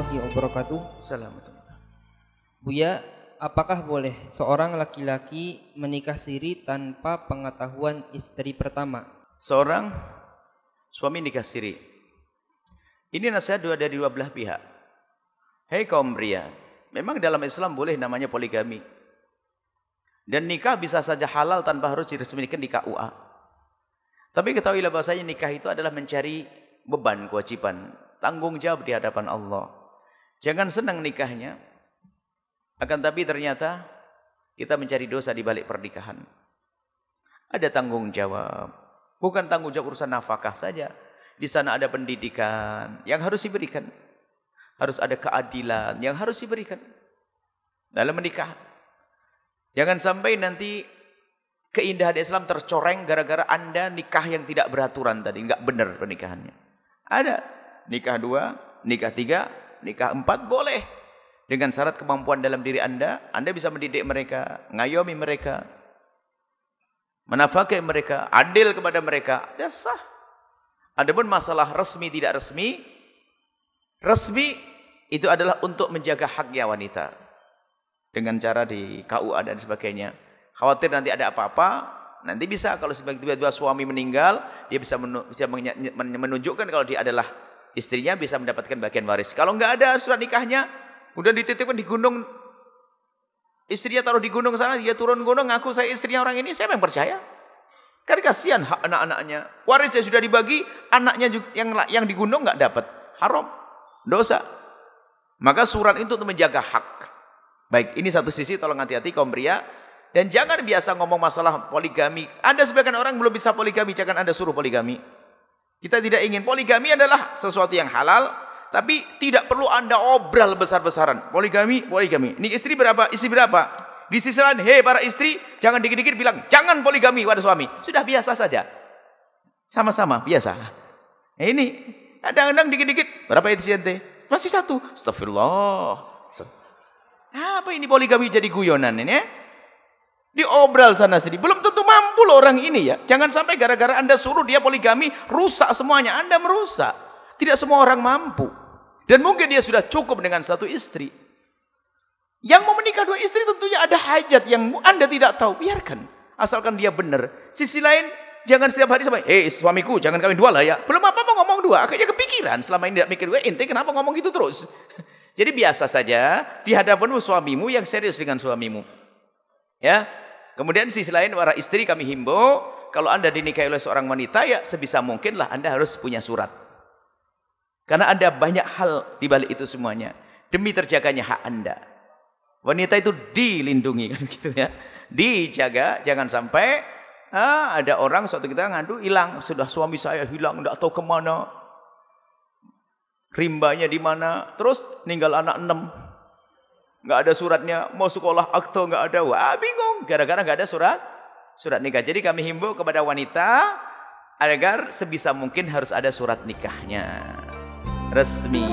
warahmatullahi wabarakatuh. Assalamualaikum. Buya, apakah boleh seorang laki-laki menikah siri tanpa pengetahuan istri pertama? Seorang suami nikah siri. Ini nasihat dua dari dua belah pihak. Hei kaum pria, memang dalam Islam boleh namanya poligami. Dan nikah bisa saja halal tanpa harus diresmikan di KUA. Tapi ketahuilah bahasanya nikah itu adalah mencari beban, kewajiban tanggung jawab di hadapan Allah. Jangan senang nikahnya. Akan tapi ternyata kita mencari dosa di balik pernikahan. Ada tanggung jawab. Bukan tanggung jawab urusan nafkah saja. Di sana ada pendidikan yang harus diberikan. Harus ada keadilan yang harus diberikan. Dalam menikah. Jangan sampai nanti keindahan Islam tercoreng gara-gara anda nikah yang tidak beraturan tadi. Enggak benar pernikahannya. Ada nikah dua, nikah tiga, nikah empat boleh. Dengan syarat kemampuan dalam diri anda, anda bisa mendidik mereka, ngayomi mereka, menafakai mereka, adil kepada mereka, dan sah. Adapun masalah resmi tidak resmi, resmi itu adalah untuk menjaga haknya wanita. Dengan cara di KUA dan sebagainya. Khawatir nanti ada apa-apa, nanti bisa kalau tiba-tiba suami meninggal, dia bisa menunjukkan kalau dia adalah istrinya bisa mendapatkan bagian waris. Kalau nggak ada surat nikahnya, udah dititipkan di gunung, istrinya taruh di gunung sana, dia turun gunung, ngaku saya istrinya orang ini, saya yang percaya. Kan kasihan anak-anaknya. Warisnya sudah dibagi, anaknya juga, yang yang di gunung nggak dapat. Haram. Dosa. Maka surat itu untuk menjaga hak. Baik, ini satu sisi tolong hati-hati kaum pria. Dan jangan biasa ngomong masalah poligami. Ada sebagian orang belum bisa poligami, jangan Anda suruh poligami. Kita tidak ingin poligami adalah sesuatu yang halal, tapi tidak perlu Anda obral besar-besaran. Poligami, poligami. Ini istri berapa? Istri berapa? Di sisi lain, hei para istri, jangan dikit-dikit bilang, jangan poligami pada suami. Sudah biasa saja. Sama-sama, biasa. Nah, ini, kadang-kadang dikit-dikit, berapa istri ente? Masih satu. Astagfirullah. Apa ini poligami jadi guyonan ini ya? Diobral sana sini. Belum tentu loh orang ini ya. Jangan sampai gara-gara Anda suruh dia poligami, rusak semuanya. Anda merusak. Tidak semua orang mampu. Dan mungkin dia sudah cukup dengan satu istri. Yang mau menikah dua istri tentunya ada hajat yang Anda tidak tahu. Biarkan. Asalkan dia benar. Sisi lain, jangan setiap hari sampai, eh suamiku jangan kawin dua lah ya. Belum apa-apa ngomong dua. Akhirnya kepikiran. Selama ini tidak mikir, gue ente kenapa ngomong gitu terus? Jadi biasa saja di hadapanmu suamimu yang serius dengan suamimu. Ya, Kemudian sisi lain para istri kami himbau, kalau Anda dinikahi oleh seorang wanita ya sebisa mungkinlah Anda harus punya surat. Karena ada banyak hal di balik itu semuanya demi terjaganya hak Anda. Wanita itu dilindungi kan gitu ya. Dijaga jangan sampai ah, ada orang suatu kita ngadu hilang, sudah suami saya hilang enggak tahu ke mana. Rimbanya di mana? Terus ninggal anak enam nggak ada suratnya, mau sekolah akte nggak ada, wah bingung, gara-gara nggak ada surat surat nikah. Jadi kami himbau kepada wanita agar sebisa mungkin harus ada surat nikahnya resmi.